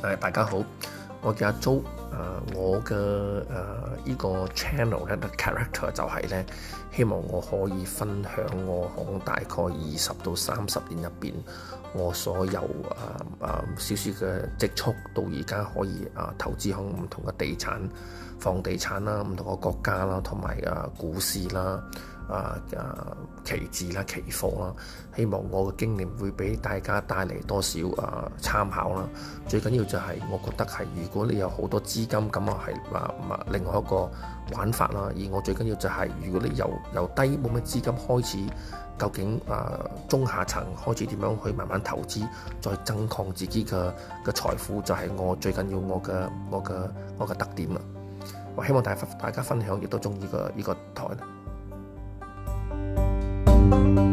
誒大家好，我叫阿 Jo，誒我嘅誒依個 channel 咧嘅 character 就係咧，希望我可以分享我講大概二十到三十年入邊，我所有誒誒少少嘅積蓄，到而家可以誒投資響唔同嘅地產、房地產啦、唔同嘅國家啦，同埋誒股市啦。啊啊，期指啦，期貨啦，希望我嘅經驗會俾大家帶嚟多少啊參考啦。最緊要就係我覺得係，如果你有好多資金咁啊，係啊，另外一個玩法啦。而我最緊要就係，如果你由由低冇乜資金開始，究竟啊中下層開始點樣去慢慢投資，再增擴自己嘅嘅財富，就係我最緊要我嘅我嘅我嘅特點啦。我希望大家大家分享，亦都中意個呢個台 Thank you.